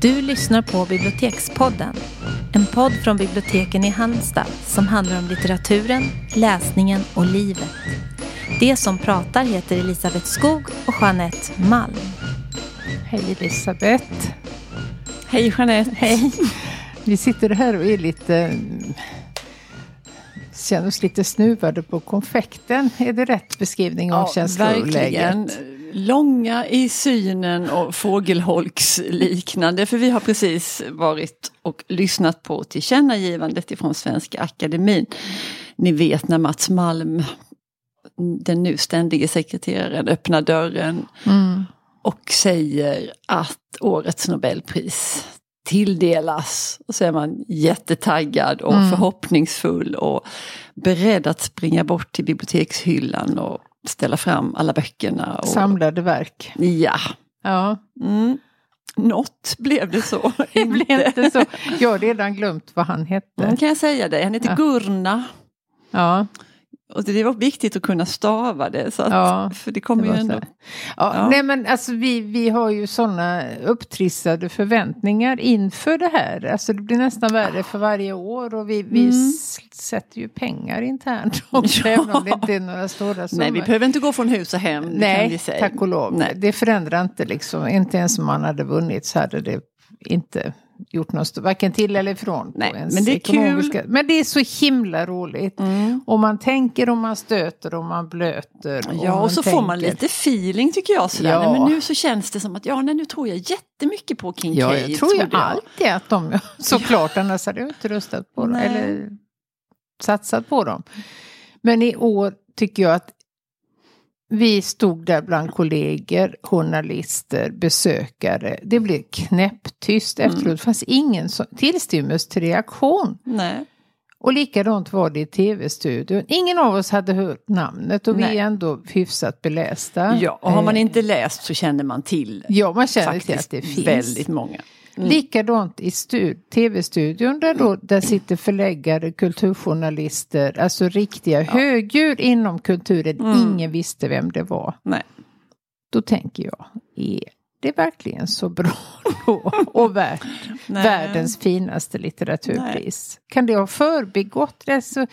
Du lyssnar på Bibliotekspodden. En podd från biblioteken i Halmstad som handlar om litteraturen, läsningen och livet. Det som pratar heter Elisabeth Skog och Jeanette Malm. Hej Elisabeth. Hej Jeanette. Hej. Vi sitter här och är lite känner oss lite snuvade på konfekten. Är det rätt beskrivning av ja, känsloläget? Verkligen. Långa i synen och fågelholksliknande. För vi har precis varit och lyssnat på tillkännagivandet ifrån Svenska Akademin. Ni vet när Mats Malm, den nu ständige sekreteraren, öppnar dörren Mm. och säger att årets Nobelpris tilldelas. Och så är man jättetaggad och Mm. förhoppningsfull och beredd att springa bort till bibliotekshyllan och ställa fram alla böckerna. Och, Samlade verk. Ja, Ja, mm. något blev det så. det blev inte så. Jag har redan glömt vad han hette. Mm, kan jag säga det. Han heter Ja. Gurna. Ja, Och det var viktigt att kunna stava det. Så att, Ja, för det kommer det ju ändå... ja, Ja. Nej men alltså vi, vi har ju sådana upptrissade förväntningar inför det här. Alltså det blir nästan värre för varje år och vi, vi Mm. sätter ju pengar internt också, Ja. även om det inte är några stora summor. Nej, vi behöver inte gå från hus och hem. Nej, tack och lov. Nej. Det förändrar inte liksom, inte ens om man hade vunnit så hade det inte gjort något, varken till eller ifrån. Nej, men det är ekonomiska- Men det är så himla roligt. Mm. Och man tänker och man stöter och man blöter. Ja, man och så får man tänker. lite feeling tycker jag. Sådär. Ja. Nej, men nu så känns det som att ja, nej, nu tror jag jättemycket på Kincaid. Ja, jag tror ju alltid att de, såklart, annars hade jag inte röstat på dem. Nej. Eller satsat på dem. Men i år tycker jag att vi stod där bland kollegor, journalister, besökare. Det blev knäpptyst Mm. efteråt. Det fanns ingen tillstymmelse till reaktion. Nej. Och likadant var det i tv-studion. Ingen av oss hade hört namnet och vi Nej. är ändå hyfsat belästa. Ja, och har man Eh, inte läst så känner man till Ja, man känner till att det finns. väldigt många. Mm. Likadant i stu- tv-studion där, då, där sitter förläggare, kulturjournalister, alltså riktiga högdjur inom kulturen. Mm. Ingen visste vem det var. Nej. Då tänker jag, är det verkligen så bra då? Och värt Nej. världens finaste litteraturpris? Kan det ha förbigått alltså,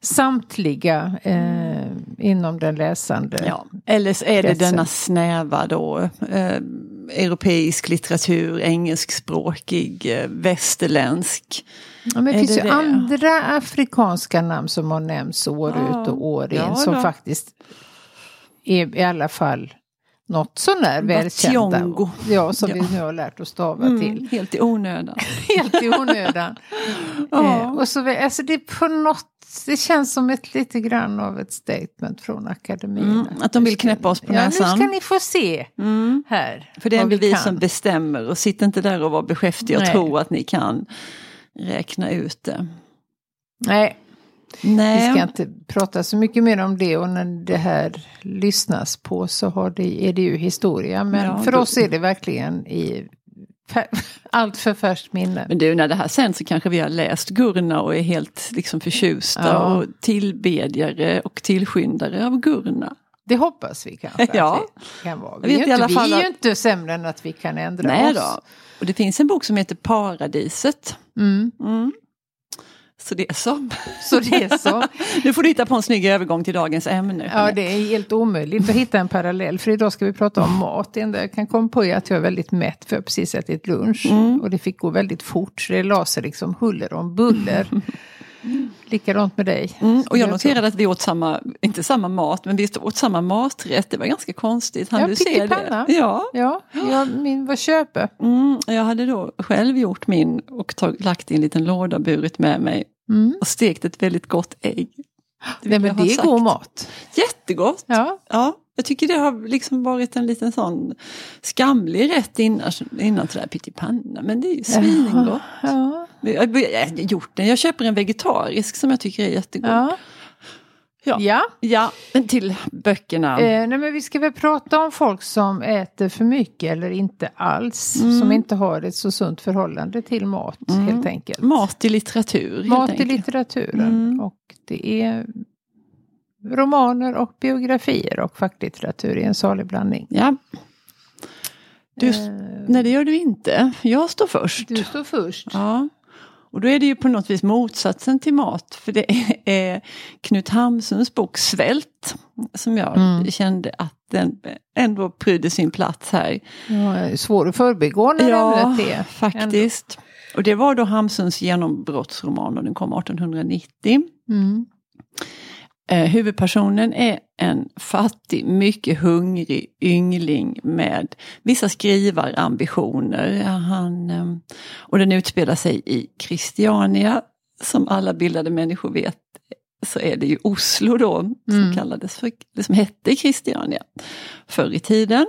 samtliga eh, inom den läsande? Ja. Eller så är det denna snäva då, eh, europeisk litteratur, engelskspråkig, eh, västerländsk. Ja, men det finns det ju det? andra afrikanska namn som har nämnts år Ja. ut och år in Ja som då. faktiskt är i alla fall något sånär välkända. Bationgo. Ja, som Ja. vi nu har lärt oss stava Mm, till. helt i onödan. Helt i onödan. Ja. eh, och så, alltså det är på något, det känns som ett lite grann av ett statement från akademin. Mm, att de vill knäppa oss på ja, näsan. nu ska ni få se Mm. här. För det är ändå vi kan. som bestämmer och sitt inte där och var beskäftiga och Nej. tro att ni kan räkna ut det. Nej, vi Nej, ska inte prata så mycket mer om det och när det här lyssnas på så har det, är det ju historia. Men Ja, för då- oss är det verkligen i allt för färskt minne. men du när det här sänds så kanske vi har läst Gurna och är helt liksom förtjusta Ja. och tillbedjare och tillskyndare av Gurna. Det hoppas vi kanske Ja. vi kan vara. Vi, är, inte, vi är ju inte sämre än att vi kan ändra Nej oss. då. Och det finns en bok som heter Paradiset. Mm. Mm. Så det är så. Så det är så. Nu får du hitta på en snygg övergång till dagens ämne. Ja, det är helt omöjligt att hitta en parallell. För idag ska vi prata om mat. Det enda jag kan komma på är att jag är väldigt mätt för jag har precis ätit lunch. Mm. Och det fick gå väldigt fort. Så det la sig liksom huller om buller. Likadant med dig. Mm, och jag noterade att vi åt samma, inte samma mat, men vi åt samma maträtt. Det var ganska konstigt. Han Ja, du se det? pyttipanna. Ja. Ja, jag, min var köpe. Mm, jag hade då själv gjort min och tag, lagt i en liten låda burit med mig Mm. och stekt ett väldigt gott ägg. Det Nej, men det är god mat. Jättegott! Ja. Ja, jag tycker det har liksom varit en liten sån skamlig rätt innan, innan sådär pyttipanna. Men det är ju svingott. Ja. Jag har jag har gjort den. Jag köper en vegetarisk som jag tycker är jättegod. Ja. Ja. ja. Ja, men till böckerna. Eh, nej, men vi ska väl prata om folk som äter för mycket eller inte alls. Mm. Som inte har ett så sunt förhållande till mat helt enkelt. Mat i litteratur. Mat i litteraturen. Mm. Och det är romaner och biografier och facklitteratur i en salig blandning. Ja. Du, Eh, nej det gör du inte. Jag står först. Du står först. Ja. Och då är det ju på något vis motsatsen till mat. För det är Knut Hamsuns bok Svält. Som jag Mm. kände att den ändå prydde sin plats här. Ja, svår att förbigå när ämnet är. faktiskt. Och det var då Hamsuns genombrottsroman och den kom 1890. Mm. Eh, huvudpersonen är en fattig, mycket hungrig yngling med vissa skrivarambitioner. Han, eh, och den utspelar sig i Christiania. Som alla bildade människor vet så är det ju Oslo då, som Mm. kallades för, det som hette Christiania förr i tiden.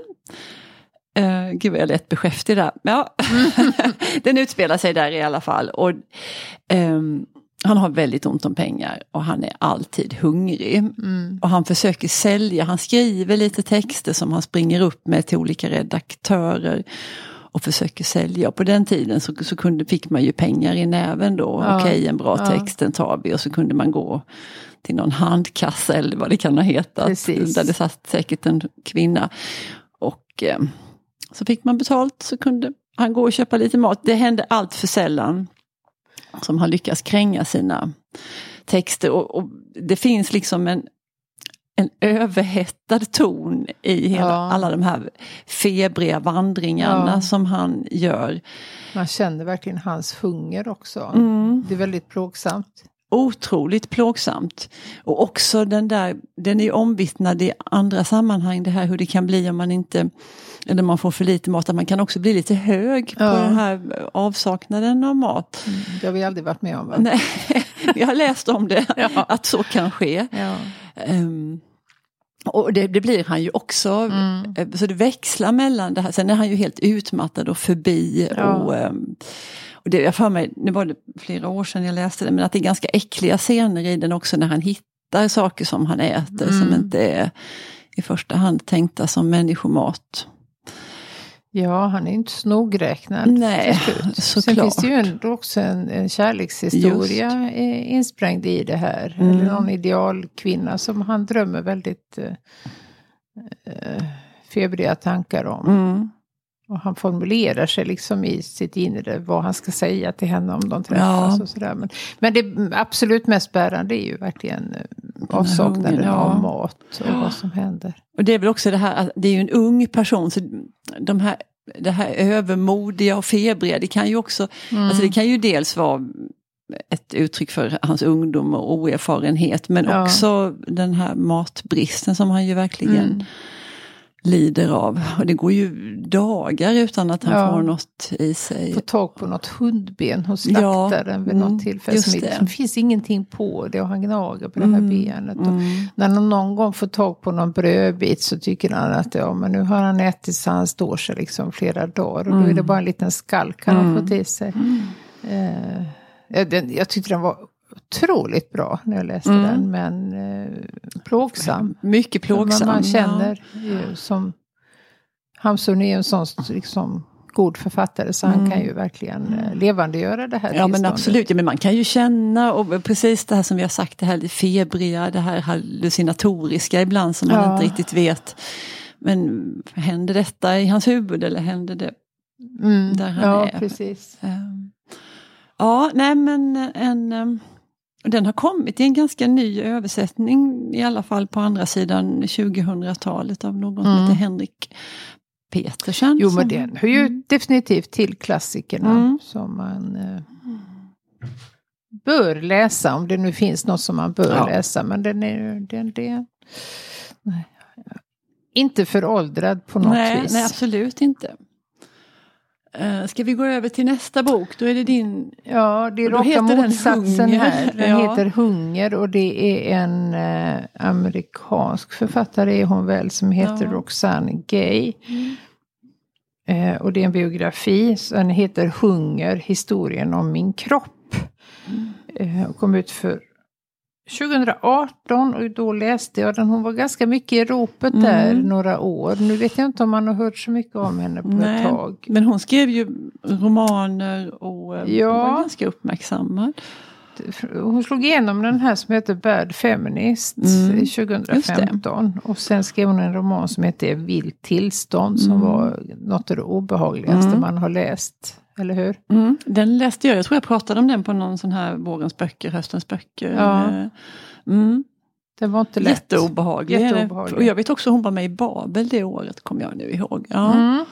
Uh, gud vad jag lät beskäftig där. Ja. den utspelar sig där i alla fall. Och, ehm, han har väldigt ont om pengar och han är alltid hungrig. Mm. Och han försöker sälja, han skriver lite texter som han springer upp med till olika redaktörer. Och försöker sälja. Och på den tiden så, så kunde, fick man ju pengar i näven då. Ja. Okej, en bra Ja. text, den tar vi. Och så kunde man gå till någon handkassa eller vad det kan ha hetat. Precis. Där det satt säkert en kvinna. Och eh, så fick man betalt så kunde han gå och köpa lite mat. Det hände allt för sällan som han lyckas kränga sina texter. Och, och det finns liksom en, en överhettad ton i hela, Ja. alla de här febriga vandringarna Ja. som han gör. Man känner verkligen hans hunger också. Mm. Det är väldigt plågsamt. Otroligt plågsamt. Och också den där, den är omvittnad i andra sammanhang, det här hur det kan bli om man inte, eller man får för lite mat, att man kan också bli lite hög på Ja. den här avsaknaden av mat. Det har vi aldrig varit med om va? Nej, jag har läst om det, Ja. att så kan ske. Ja. Ehm, och det, det blir han ju också. Mm. Eh, Så det växlar mellan det här. Sen är han ju helt utmattad och förbi. Och, ehm, och det, jag för mig, nu var det flera år sedan jag läste det, men att det är ganska äckliga scener i den också när han hittar saker som han äter som Mm. inte är i första hand tänkta som människomat. ja, han är inte så nogräknad Nej, slut. Sen såklart. finns det ju ändå också en, en kärlekshistoria eh, insprängd i det här. Mm. Eller någon idealkvinna som han drömmer väldigt eh, eh, febriga tankar om. Mm. Och han formulerar sig liksom i sitt inre vad han ska säga till henne om de träffas. Ja. Och sådär. Men, men det absolut mest bärande är ju verkligen eh, avsaknaden ja. av mat och vad som händer. Och det är väl också det här att det är ju en ung person. så de här, Det här övermodiga och febriga, det kan ju också, alltså det kan ju dels vara ett uttryck för hans ungdom och oerfarenhet men Ja. också den här matbristen som han ju verkligen Mm. Lider av. Och det går ju dagar utan att han Ja. får något i sig. Få tag på något hundben hos Ja, slaktaren vid mm, något tillfälle. just Som det. liksom, finns ingenting på det och han gnager på det här Mm, benet. Mm. när han någon gång får tag på någon brödbit så tycker han att ja, men nu har han ätit så han står sig liksom flera dagar. Och då är det bara en liten skalk han har Mm. fått i sig. Eh, ja, den, jag tyckte den var otroligt bra när jag läste Mm. den. Men eh, plågsam. Mycket plågsam. Man, man ja. känner ju som Hamsun är en sån liksom, god författare så han Mm. kan ju verkligen eh, levandegöra det här Ja men absolut, ja, men man kan ju känna och precis det här som vi har sagt, det här febriga, det här hallucinatoriska ibland som man Ja. inte riktigt vet. Men händer detta i hans huvud eller händer det? Mm, där han ja, är. precis. ehm, Ja, nej men en, ehm, den har kommit i en ganska ny översättning i alla fall på andra sidan 2000-talet av någon som Mm. heter Henrik Petersen. Jo men den hör ju definitivt till klassikerna Mm. som man eh, bör läsa. Om det nu finns något som man bör Ja. läsa. Men den är den, det, nej, inte föråldrad på något nej, vis. nej, absolut inte. Uh, ska vi gå över till nästa bok? Då är det din Ja, det är raka den motsatsen här. Den Ja. heter Hunger och det är en eh, amerikansk författare är hon väl som heter Ja. Roxane Gay. Eh, och det är en biografi, så den heter Hunger, historien om min kropp. Eh, och kom ut för 2018 och då läste jag den. Hon var ganska mycket i ropet Mm. där några år. Nu vet jag inte om man har hört så mycket om henne på Nej. ett tag. Men hon skrev ju romaner och eh, Ja. var ganska uppmärksammad. hon slog igenom den här som heter Bad Feminist Mm, 2015. Och sen skrev hon en roman som heter Vilt tillstånd som Mm. var något av det obehagligaste Mm. man har läst. Eller hur? Mm, den läste jag, jag tror jag pratade om den på någon sån här vårens böcker, höstens böcker. Ja. Eh, Mm, Det var inte lätt. jätteobehaglig. Jätteobehaglig. Och jag vet också hon var med i Babel det året, kommer jag nu ihåg. Ja. Mm.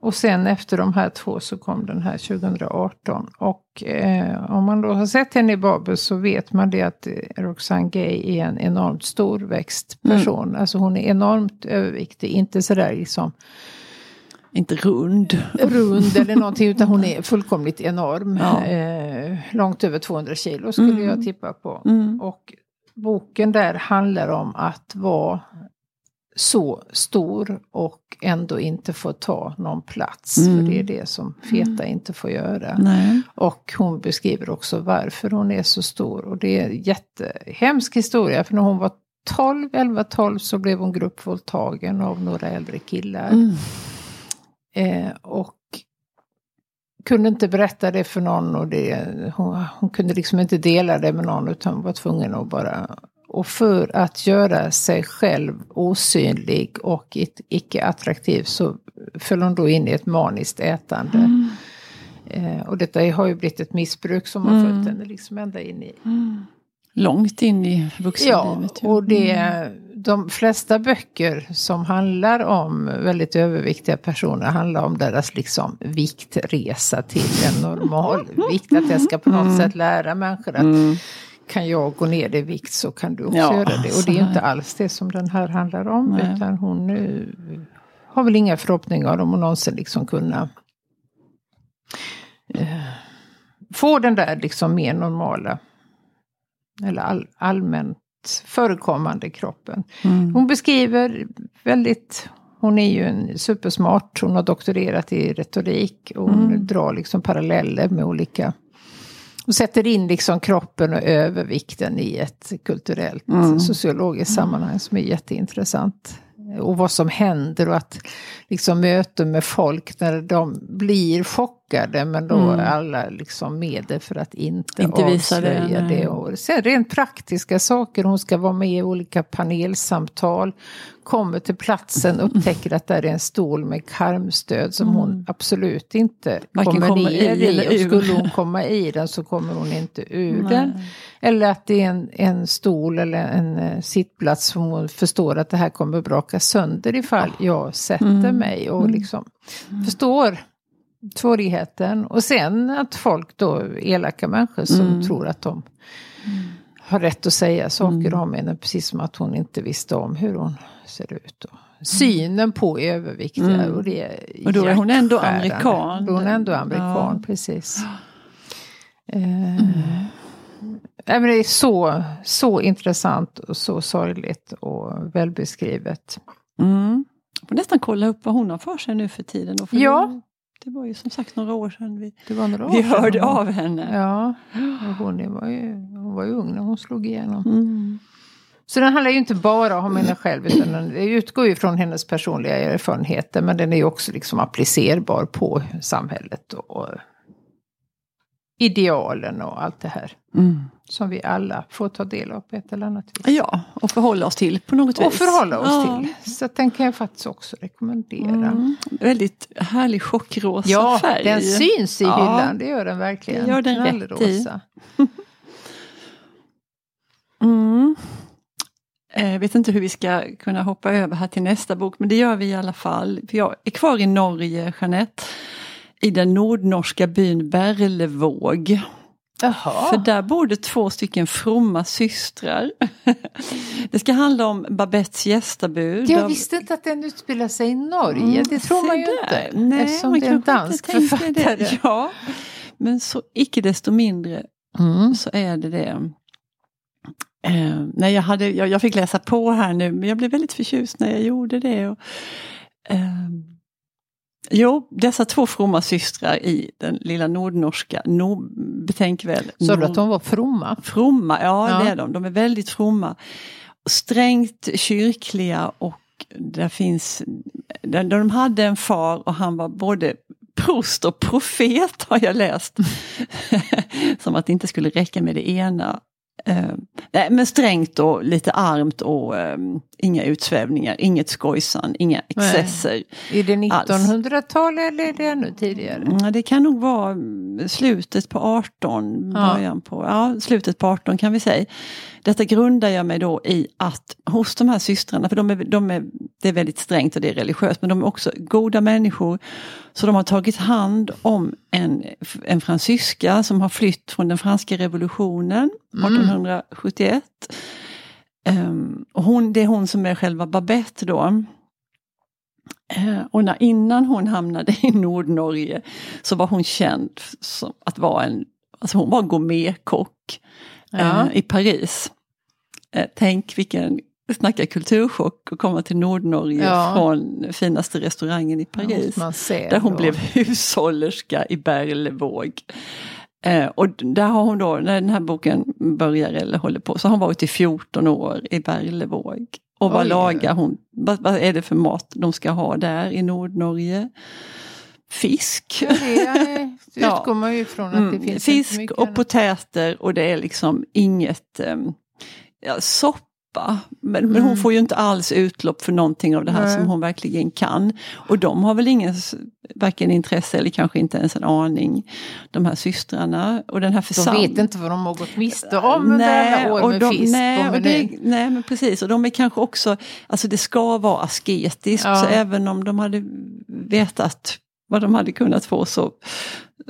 Och sen efter de här två så kom den här 2018. Och eh, om man då har sett henne i Babel så vet man det att eh, Roxane Gay är en enormt storväxt person. Mm. Alltså hon är enormt överviktig, inte sådär liksom Inte rund. rund eller någonting utan hon är fullkomligt enorm. Ja. Eh, långt över 200 kilo skulle Mm. jag tippa på. Mm. Och boken där handlar om att vara så stor och ändå inte få ta någon plats. Mm. För det är det som feta inte får göra. Nej. Och hon beskriver också varför hon är så stor. Och det är en jättehemsk historia. För när hon var 12, 11, 12 så blev hon gruppvåldtagen av några äldre killar. Mm. Eh, och kunde inte berätta det för någon och det, hon, hon kunde liksom inte dela det med någon utan var tvungen att bara... Och för att göra sig själv osynlig och it- icke attraktiv så föll hon då in i ett maniskt ätande. Mm. Eh, och detta har ju blivit ett missbruk som har Mm. följt henne liksom ända in i... Mm. Långt in i Ja, vuxenlivet. ju. och det, Mm. de flesta böcker som handlar om väldigt överviktiga personer handlar om deras liksom viktresa till en normal vikt. Att jag ska på något Mm. sätt lära människor att Mm. kan jag gå ner i vikt så kan du också Ja, göra det. Och det är så inte alls det som den här handlar om. Nej. Utan hon har väl inga förhoppningar om att någonsin liksom kunna eh, få den där liksom mer normala eller all, allmänt förekommande kroppen. Mm. Hon beskriver väldigt, hon är ju en supersmart, hon har doktorerat i retorik och hon Mm. drar liksom paralleller med olika och sätter in liksom kroppen och övervikten i ett kulturellt Mm. sociologiskt sammanhang som är jätteintressant. Och vad som händer och att liksom möten med folk när de blir chockade men då Mm. alla liksom medel för att inte, Inte det, avslöja det. nej. Och sen rent praktiska saker, hon ska vara med i olika panelsamtal, kommer till platsen, upptäcker att där är en stol med karmstöd som hon absolut inte Mm. Varken kommer kommer ner i. Och skulle hon komma i den så kommer hon inte ur Nej. den. Eller att det är en, en stol eller en eh, sittplats som hon förstår att det här kommer braka sönder ifall jag sätter Mm. mig och liksom förstår svårigheten. Och sen att folk då, elaka människor som Mm. tror att de har rätt att säga saker Mm. om henne, precis som att hon inte visste om hur hon ser ut. Och synen på överviktiga. Mm. Och, det är Och då är hon ändå amerikan. Då är hon ändå amerikan, Ja. precis. Eh, nej, men det är så, så intressant och så sorgligt och välbeskrivet. Mm. Jag får nästan kolla upp vad hon har för sig nu för tiden. Då, för Ja. Det, var ju som sagt några år sedan vi, Det var några år vi hörde hon- av henne. Ja, hon var, ju, hon var ju ung när hon slog igenom. Mm. Så den handlar ju inte bara om henne själv utan den utgår ju från hennes personliga erfarenheter men den är ju också liksom applicerbar på samhället och idealen och allt det här. Mm. Som vi alla får ta del av på ett eller annat vis. Ja, och förhålla oss till på något vis. Och förhålla oss Ja. till. Så den kan jag faktiskt också rekommendera. Mm. Väldigt härlig chockrosa Ja, färg. den syns i Ja. hyllan, det gör den verkligen. Det gör den rätt i. Knallrosa. Mm. Jag vet inte hur vi ska kunna hoppa över här till nästa bok, men det gör vi i alla fall. Jag är kvar i Norge, Jeanette, i den nordnorska byn Berlevåg. Jaha. För där bor det två stycken fromma systrar. Det ska handla om Babettes gästabud. Jag visste inte att den utspelar sig i Norge. Mm, det tror man ju där. inte. Nej, eftersom man det är en dansk författare. Det. Ja, men så icke desto mindre Mm. så är det det. Eh, nej, jag, hade, jag, jag fick läsa på här nu men jag blev väldigt förtjust när jag gjorde det. Och, ehm, jo, dessa två fromma systrar i den lilla nordnorska, nord, betänk väl. Sa du att de var fromma? Fromma, ja, Ja. det är de. De är väldigt fromma. Strängt kyrkliga och där finns, där de hade en far och han var både prost och profet har jag läst. Som att det inte skulle räcka med det ena. Eh, nej, men strängt och lite armt och eh, inga utsvävningar, inget skojsan, inga excesser. Är det 1900-tal eller är det ännu tidigare? Mm, det kan nog vara slutet på 18, Ja. början på, ja, slutet på 18 kan vi säga. Detta grundar jag mig då i att hos de här systrarna, för de är, de är, det är väldigt strängt och det är religiöst, men de är också goda människor. Så de har tagit hand om en, en fransyska som har flytt från den franska revolutionen 1871. Ehm, och hon, det är hon som är själva Babette då. Eh, Och när, innan hon hamnade i Nordnorge så var hon känd som att vara en, alltså hon var gourmetkock Ja. eh, i Paris. Eh, tänk vilken, snacka kulturchock att komma till Nordnorge Ja. från finaste restaurangen i Paris. Ser Där hon då. blev hushållerska i Berlevåg. Eh, och där har hon då, när den här boken börjar eller håller på, så har hon varit i 14 år i Berlevåg. Och vad Oj. lagar hon? Vad, vad är det för mat de ska ha där i Nordnorge? Fisk. Ja, det är- det Ja. utgår man ju ifrån att det Mm, finns inte Fisk och potäter och det är liksom inget um, ja, soppa. Men, men hon Mm. får ju inte alls utlopp för någonting av det här Nej. som hon verkligen kan. Och de har väl ingen varken intresse eller kanske inte ens en aning, de här systrarna. Och den här De vet inte vad de har gått miste om under alla år med de, fisk nej, och det, nej men precis, och de är kanske också, alltså det ska vara asketiskt, Ja. så även om de hade vetat vad de hade kunnat få så,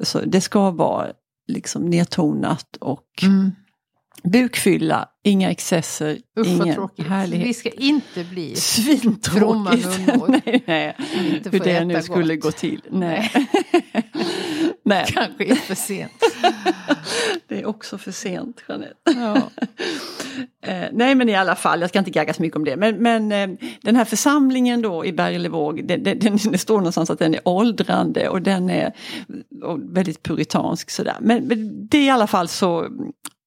så det ska vara liksom nedtonat och Mm. Bukfylla, inga excesser, Usch vad ingen tråkigt. härlighet. Vi ska inte bli fromma nunnor. nej, nej. Inte Hur det nu skulle gott. gå till. Nej. nej, kanske är för sent. det är också för sent Jeanette. Ja. Eh, nej men i alla fall, jag ska inte gagga så mycket om det. Men, men eh, den här församlingen då i Berlevåg, det, det, den, det står någonstans att den är åldrande och den är och väldigt puritansk sådär. Men, men det i alla fall så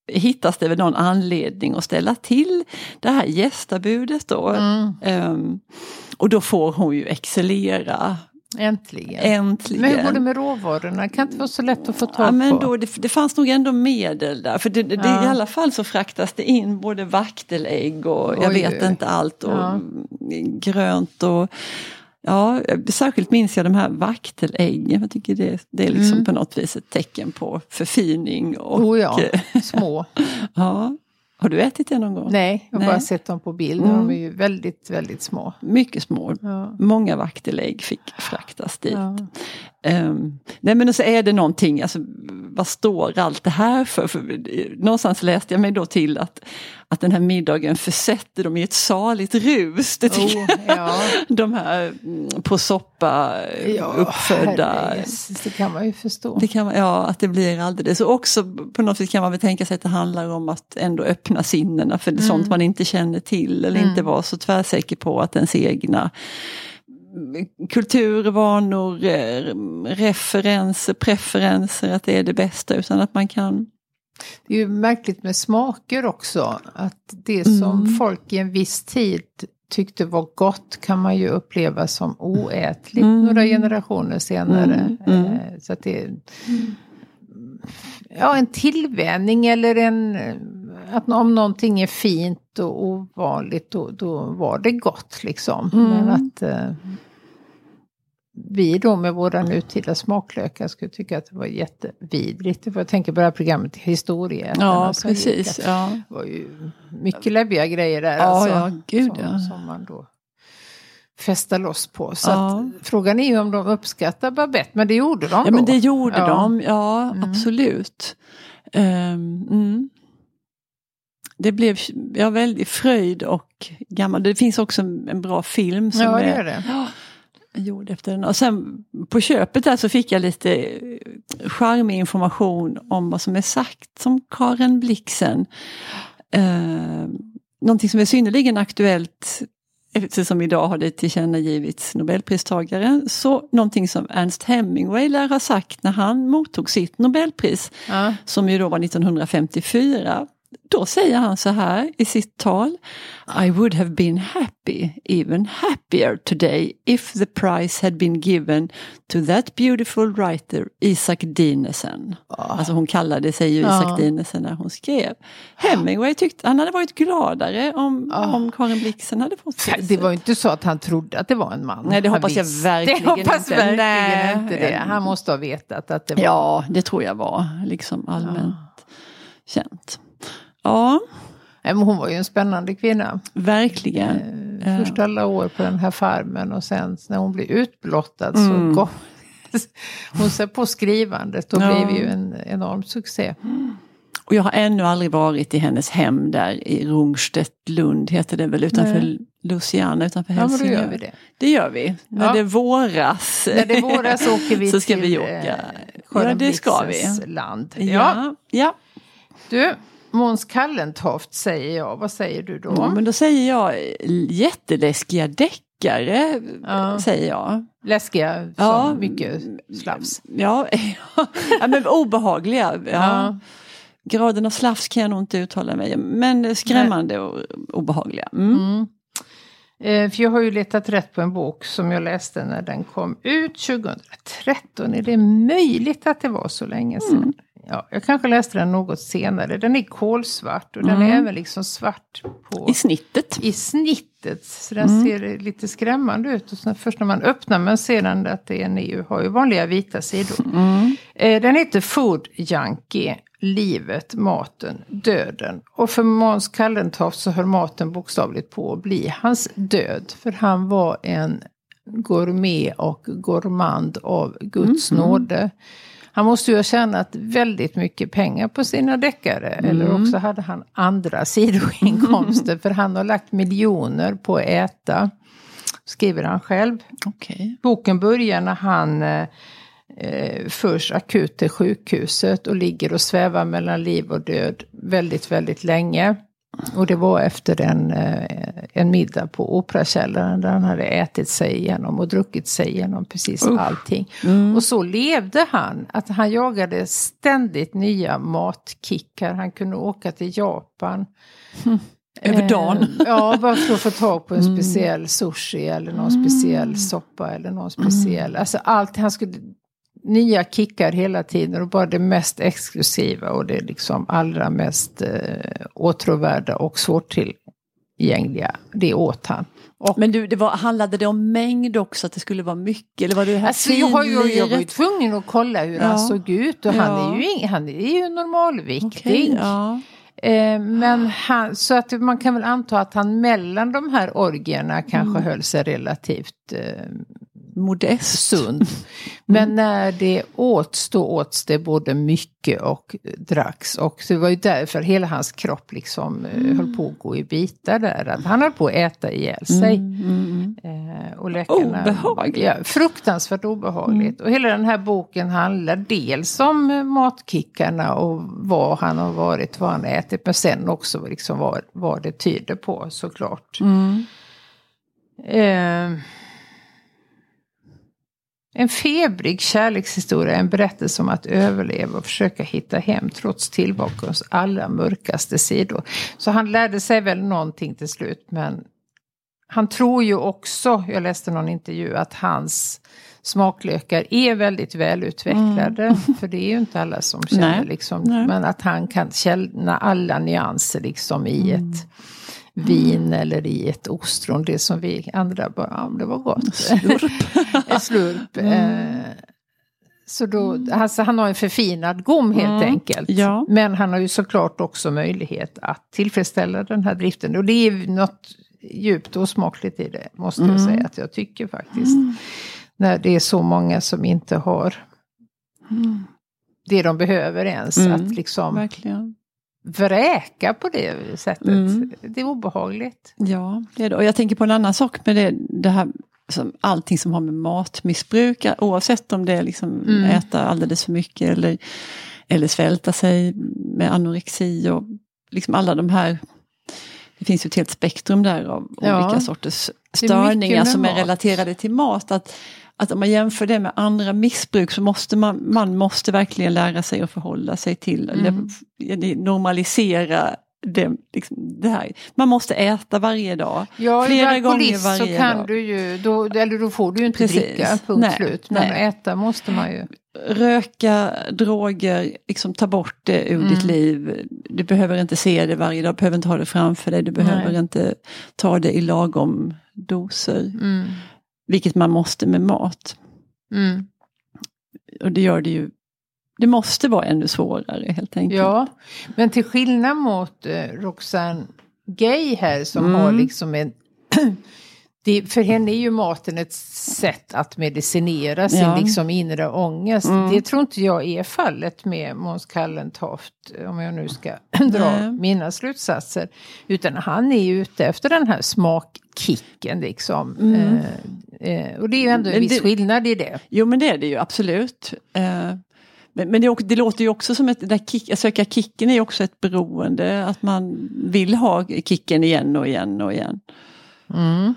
hittas det väl någon anledning att ställa till det här gästabudet då. Mm. Ehm, och då får hon ju excellera Äntligen. äntligen. Men hur går det med råvarorna? Det kan inte vara så lätt att få tag Ja, men då, det, det fanns nog ändå medel där. För det, det, Ja. i alla fall så fraktas det in både vaktelägg och jag Oj, vet oj. inte allt. Och Ja. grönt och Ja, särskilt minns jag de här vakteläggen. Jag tycker det, det är liksom Mm. på något vis ett tecken på förfining. Och, oh ja, eh, små. ja. Har du ätit det någon gång? Nej, jag har Nej. bara sett dem på bild. Mm. De är ju väldigt, väldigt små. Mycket små. Ja. Många vaktelägg fick fraktas dit. Ja. Um, nej men så är det någonting, alltså, vad står allt det här för? för? Någonstans läste jag mig då till att, att den här middagen försätter dem i ett saligt rus. Det Oh, ja. De här mm, på soppa uppfödda. herrejösses, Det kan man ju förstå. Det kan ja, att det blir alldeles. Och också på något vis kan man väl tänka sig att det handlar om att ändå öppna sinnena för Mm. sånt man inte känner till eller inte vara så tvärsäker på att ens egna kultur, vanor, eh, referenser, preferenser, att det är det bästa utan att man kan Det är ju märkligt med smaker också. Att det som Mm. folk i en viss tid tyckte var gott kan man ju uppleva som oätligt Mm. några generationer senare. Mm, mm. Eh, Så att det ja, en tillvänjning eller en... Att om någonting är fint och ovanligt då, då var det gott liksom. Mm. Men att eh, vi då med våra nutida smaklökar skulle tycka att det var jättevidrigt. Jag tänker på det här programmet Historieätarna. Ja, gick, precis. Ja. Det var ju mycket läbbiga grejer där. Ja, alltså, ja, gud, som, ja. som man då fästa loss på. Så Ja. frågan är ju om de uppskattar Babette, men det gjorde de ja, då. men det gjorde Ja. de, ja Mm. absolut. Ehm, mm. Det blev ja, väldigt fröjd och gammal. Det finns också en, bra film som Ja, det är gör det. Gjord efter den. Och sen på köpet där så fick jag lite charmig information om vad som är sagt som Karen Blixen. Eh, någonting som är synnerligen aktuellt eftersom idag har det tillkännagivits Nobelpristagare. Så någonting som Ernst Hemingway lär ha sagt när han mottog sitt Nobelpris Ja. som ju då var 1954. Då säger han så här i sitt tal. I would have been happy, even happier today if the prize had been given to that beautiful writer Isaac Dinesen. Alltså hon kallade sig ju Isaac Ja. Dinesen när hon skrev. Hemingway tyckte han hade varit gladare om, om Karin Blixen hade fått priset. Det var ju inte så att han trodde att det var en man. Nej, det Han hoppas jag verkligen det hoppas inte. verkligen Nej. inte det. Han måste ha vetat att det var... Ja, det tror jag var liksom allmänt känt. Ja, hon var ju en spännande kvinna. verkligen. Eh, Först alla år på den här farmen och sen när hon blev utblottad Mm. så gav hon sig på skrivandet och Ja. blev ju en enorm succé. Och jag har ännu aldrig varit i hennes hem där i Rungstedt, Lund heter det väl utanför Nej. Luciana utanför Ja, men då Helsingör. gör vi det. Det gör vi. När Ja. det våras. När det våras åker vi så ska till vi eh, åka. Karin Ja, det ska vi. Land. Ja. Ja, ja. Du, Måns Kallentoft säger jag. Vad säger du då? ja, men då säger jag jätteläskiga deckare, Ja. säger jag. Läskiga som Ja. mycket slafs. Ja, ja men obehagliga. Ja. Graden av slafs kan jag nog inte uttala mig om, men skrämmande och obehagliga. Mm. Mm. Eh, för jag har ju letat rätt på en bok som jag läste när den kom ut 2013. Är det möjligt att det var så länge sedan? Mm. Ja, jag kanske läste den något senare. Den är kolsvart och den är Mm. även liksom svart på, I snittet. i snittet. Så den Mm. ser lite skrämmande ut. Och sen först när man öppnar men ser den att det är en EU har ju vanliga vita sidor. Mm. Eh, Den heter Food Junkie, livet, maten, döden. Och för Måns Kallentoft så höll maten bokstavligt på att bli hans död. För han var en gourmet och gourmand av Guds nåde. Han måste ju ha tjänat väldigt mycket pengar på sina deckare. Eller också hade han andra sidoinkomster. För han har lagt miljoner på att äta. Skriver han själv. Okej. Boken börjar när han eh, eh, förs akut till sjukhuset och ligger och svävar mellan liv och död väldigt, väldigt länge. Och det var efter en, eh, en middag på Operakällaren där han hade ätit sig igenom och druckit sig igenom precis Usch. allting. Mm. Och så levde han, att han jagade ständigt nya matkickar. Han kunde åka till Japan. Över dagen. Eh, ja, bara för att få tag på en Mm. speciell sushi eller någon speciell soppa eller någon speciell. Mm. Alltså allt, han skulle nya kickar hela tiden och bara det mest exklusiva och det liksom allra mest eh, åtråvärda och svårtillgängliga. Det åt han. Och, Men du, det var, handlade det om mängd också, att det skulle vara mycket? Eller var det här alltså, jag, har ju, jag var ju tvungen att kolla hur Ja. han såg ut och han Ja. är ju, han är ju normalviktig. Okej, ja. Eh, men han, så att man kan väl anta att han mellan de här orgierna kanske höll sig relativt eh, Modest. sund. Men när det åts, då åts det både mycket och dracks. Och det var ju därför hela hans kropp liksom eh, höll på att gå i bitar där. Att han höll på att äta ihjäl sig. Mm, mm, mm. Eh, och läkarna, Obehagligt. Ja, fruktansvärt obehagligt. Och hela den här boken handlar dels om eh, matkickarna och vad han har varit, vad han har ätit. Men sen också liksom vad, vad det tyder på såklart. Mm. Eh, en febrig kärlekshistoria, en berättelse om att överleva och försöka hitta hem trots tillvarons allra mörkaste sidor. Så han lärde sig väl någonting till slut, men han tror ju också, jag läste någon intervju, att hans smaklökar är väldigt välutvecklade. För det är ju inte alla som känner Nej. liksom, Nej. men att han kan känna alla nyanser liksom i ett vin eller i ett ostron. Det som vi andra bara, ja det var gott. Slurp. en slurp. Eh, så då, alltså han har en förfinad gom helt Mm, enkelt. ja. Men han har ju såklart också möjlighet att tillfredsställa den här driften. Och det är något djupt osmakligt i det, måste jag Mm. säga att jag tycker faktiskt. När det är så många som inte har det de behöver ens. Mm, Att liksom Verkligen. Vräka på det sättet. Mm. Det är obehagligt. Ja, det är det. Och jag tänker på en annan sak med det, det här som allting som har med matmissbruk, oavsett om det är liksom Mm. äta alldeles för mycket eller, eller svälta sig med anorexi och liksom alla de här det finns ju ett helt spektrum där av Ja. olika sorters störningar som är mat. relaterade till mat. Att, att om man jämför det med andra missbruk så måste man, man måste verkligen lära sig att förhålla sig till, Mm. eller normalisera det, liksom, det här. Man måste äta varje dag. Ja, flera gånger alkoholist så varje kan dag. du ju, då, eller då får du ju inte Precis. dricka, punkt Nej, slut. Men nej. äta måste man ju. Röka, droger, liksom ta bort det ur Mm. ditt liv. Du behöver inte se det varje dag, du behöver inte ha det framför dig, du behöver Nej. inte ta det i lagom doser. Mm. Vilket man måste med mat. Mm. Och det gör det ju, det måste vara ännu svårare helt enkelt. Ja, men till skillnad mot eh, Roxanne Gay här som Mm. har liksom en... det, för henne är ju maten ett sätt att medicinera sin Ja. liksom inre ångest. Mm. Det tror inte jag är fallet med Måns Kallentoft, om jag nu ska dra Nej. mina slutsatser. Utan han är ju ute efter den här smakkicken liksom. Mm. Eh, eh, och det är ju ändå en Men viss det- skillnad i det. Jo men det är det ju absolut. Eh, Men, men det, det låter ju också som ett, där kick, att söka kicken är ju också ett beroende. Att man vill ha kicken igen och igen och igen. Mm.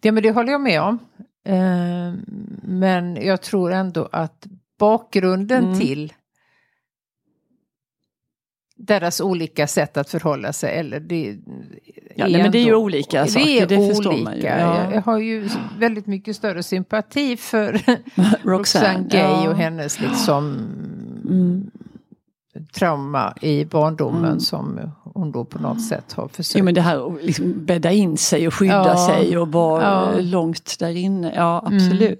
Det, men det håller jag med om. Eh, men jag tror ändå att bakgrunden Mm. till deras olika sätt att förhålla sig, eller det Ja, nej, men det är ju olika det saker, det förstår man ju. Jag, Ja. jag har ju väldigt mycket större sympati för Roxanne, Roxanne Gay ja. och hennes liksom Mm. trauma i barndomen Mm. som hon då på något sätt har försökt. Jo men det här att liksom bädda in sig och skydda Ja. sig och vara långt där inne. Ja absolut. Mm.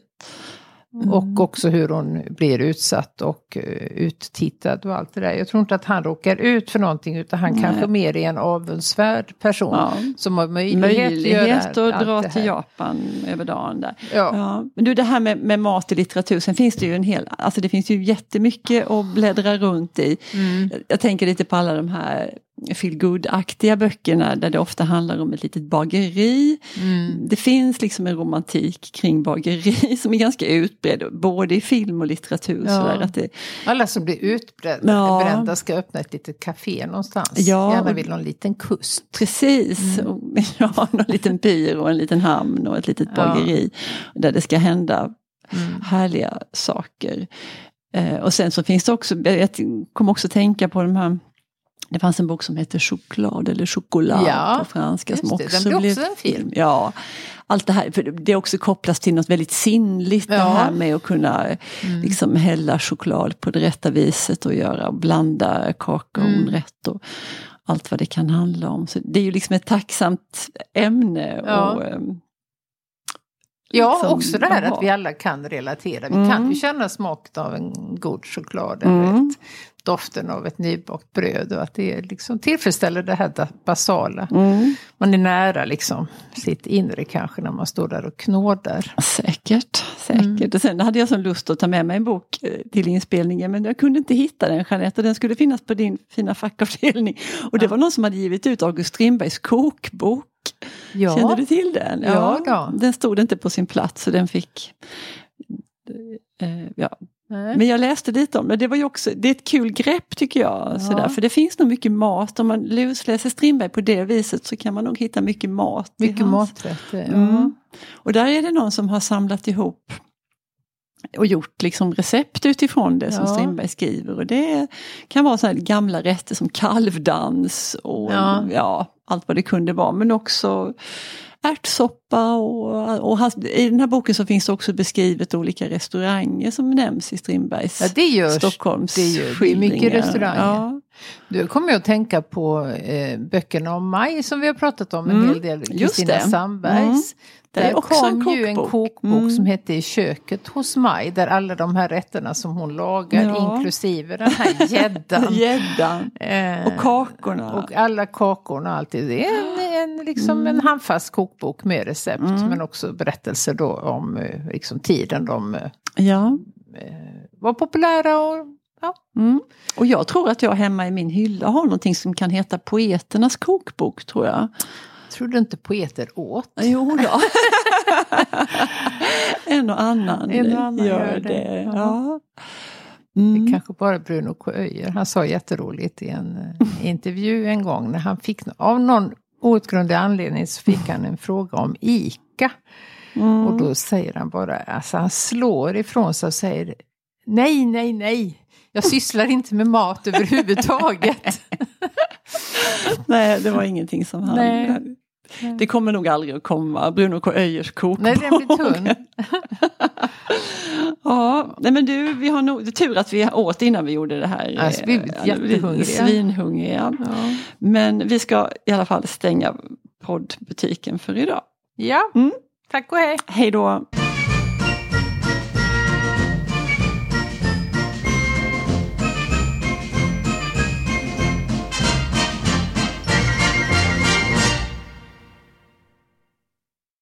Och också hur hon blir utsatt och uh, uttittad och allt det där. Jag tror inte att han råkar ut för någonting utan han Nej. kanske mer är en avundsvärd person. Ja. Som har möjlighet, Möjlighet att göra att dra till. Japan över dagen där. Ja. Ja, men du det här med, med mat och litteratur, sen finns det ju en hel, alltså det finns ju jättemycket att bläddra runt i. Mm. Jag- Jag tänker lite på alla de här feel aktiga böckerna där det ofta handlar om ett litet bageri. Mm. Det finns liksom en romantik kring bageri som är ganska utbredd, både i film och litteratur. Ja. Sådär, att det, Alla som blir utbrända Ja. ska öppna ett litet café någonstans. Ja. Gärna vid någon liten kust. Precis, Mm. och, ja, någon liten pyr och en liten hamn och ett litet Ja. bageri. Där det ska hända Mm. härliga saker. Eh, och sen så finns det också, jag kommer också tänka på de här det fanns en bok som heter Choklad eller Chocolat Ja, på franska. Som det. också Den blev också en film. Ja, allt det här, för det också kopplas till något väldigt sinnligt. Det Ja. här med att kunna Mm. liksom hälla choklad på det rätta viset och göra och blanda kakaon Mm. rätt. Och allt vad det kan handla om. Så det är ju liksom ett tacksamt ämne. Ja. Och, Ja, liksom, också det här jaha. att vi alla kan relatera. Vi Mm. kan ju känna smaken av en god choklad eller Mm. ett, doften av ett nybakt bröd och att det liksom tillfredsställer det här basala. mm, Man är nära liksom sitt inre kanske när man står där och knådar. säkert, säkert. Mm. Och sen hade jag sån lust att ta med mig en bok eh, till inspelningen men jag kunde inte hitta den Jeanette och den skulle finnas på din fina fackavdelning. Och det Ja. var någon som hade givit ut August Strindbergs kokbok. Kände du till den? Ja då. Den stod inte på sin plats så den fick eh, ja. Nej. Men jag läste lite om det, det var ju också, det är ett kul grepp tycker jag. Ja. Sådär, för det finns nog mycket mat, om man lusläser Strindberg på det viset så kan man nog hitta mycket mat. Mycket maträtter. Ja. Mm. Och där är det någon som har samlat ihop och gjort liksom recept utifrån det som Ja. Strindberg skriver. Och det kan vara så här gamla rätter som kalvdans och Ja. ja. allt vad det kunde vara. Men också ärtsoppa och, och hans, i den här boken så finns det också beskrivet olika restauranger som nämns i Strindbergs Ja, det görs. Stockholms det gör- det är mycket restauranger. Ja. Du kommer jag att tänka på eh, böckerna om Maj som vi har pratat om en Mm, hel del. Kristina det. Sandbergs. Mm. Det är Där en kom ju en kokbok. Mm. som hette I köket hos Maj. Där alla de här rätterna som hon lagar, Ja. inklusive den här gäddan. Gäddan eh, och kakorna. och alla kakorna och allt. Det är en, en, liksom en handfast kokbok med recept. Mm. Men också berättelser då om eh, liksom, tiden de eh, ja. var populära. Och, ja. Mm. Och jag tror att jag hemma i min hylla har någonting som kan heta Poeternas kokbok tror jag. Tror du inte poeter åt? Jo då. en och annan, En och annan gör, gör det. det. Ja. Det Mm. är kanske bara Bruno K. Öijer. Han sa jätteroligt i en eh, intervju en gång när han fick, av någon outgrundlig anledning så fick han en fråga om ICA. Mm. Och då säger han bara, alltså han slår ifrån sig och säger nej, nej, nej. Jag sysslar inte med mat överhuvudtaget. Nej, det var ingenting som han... Nej. Det kommer nog aldrig att komma. Bruno K. Öijers kokbok. Nej, den blir tunn. Ja, nej men du, vi har nog, det är tur att vi åt innan vi gjorde det här. Alltså, vi blev Eh, jättehungriga. Svinhungriga. Ja. Men vi ska i alla fall stänga poddbutiken för idag. ja, Mm. tack och hej. Hej då!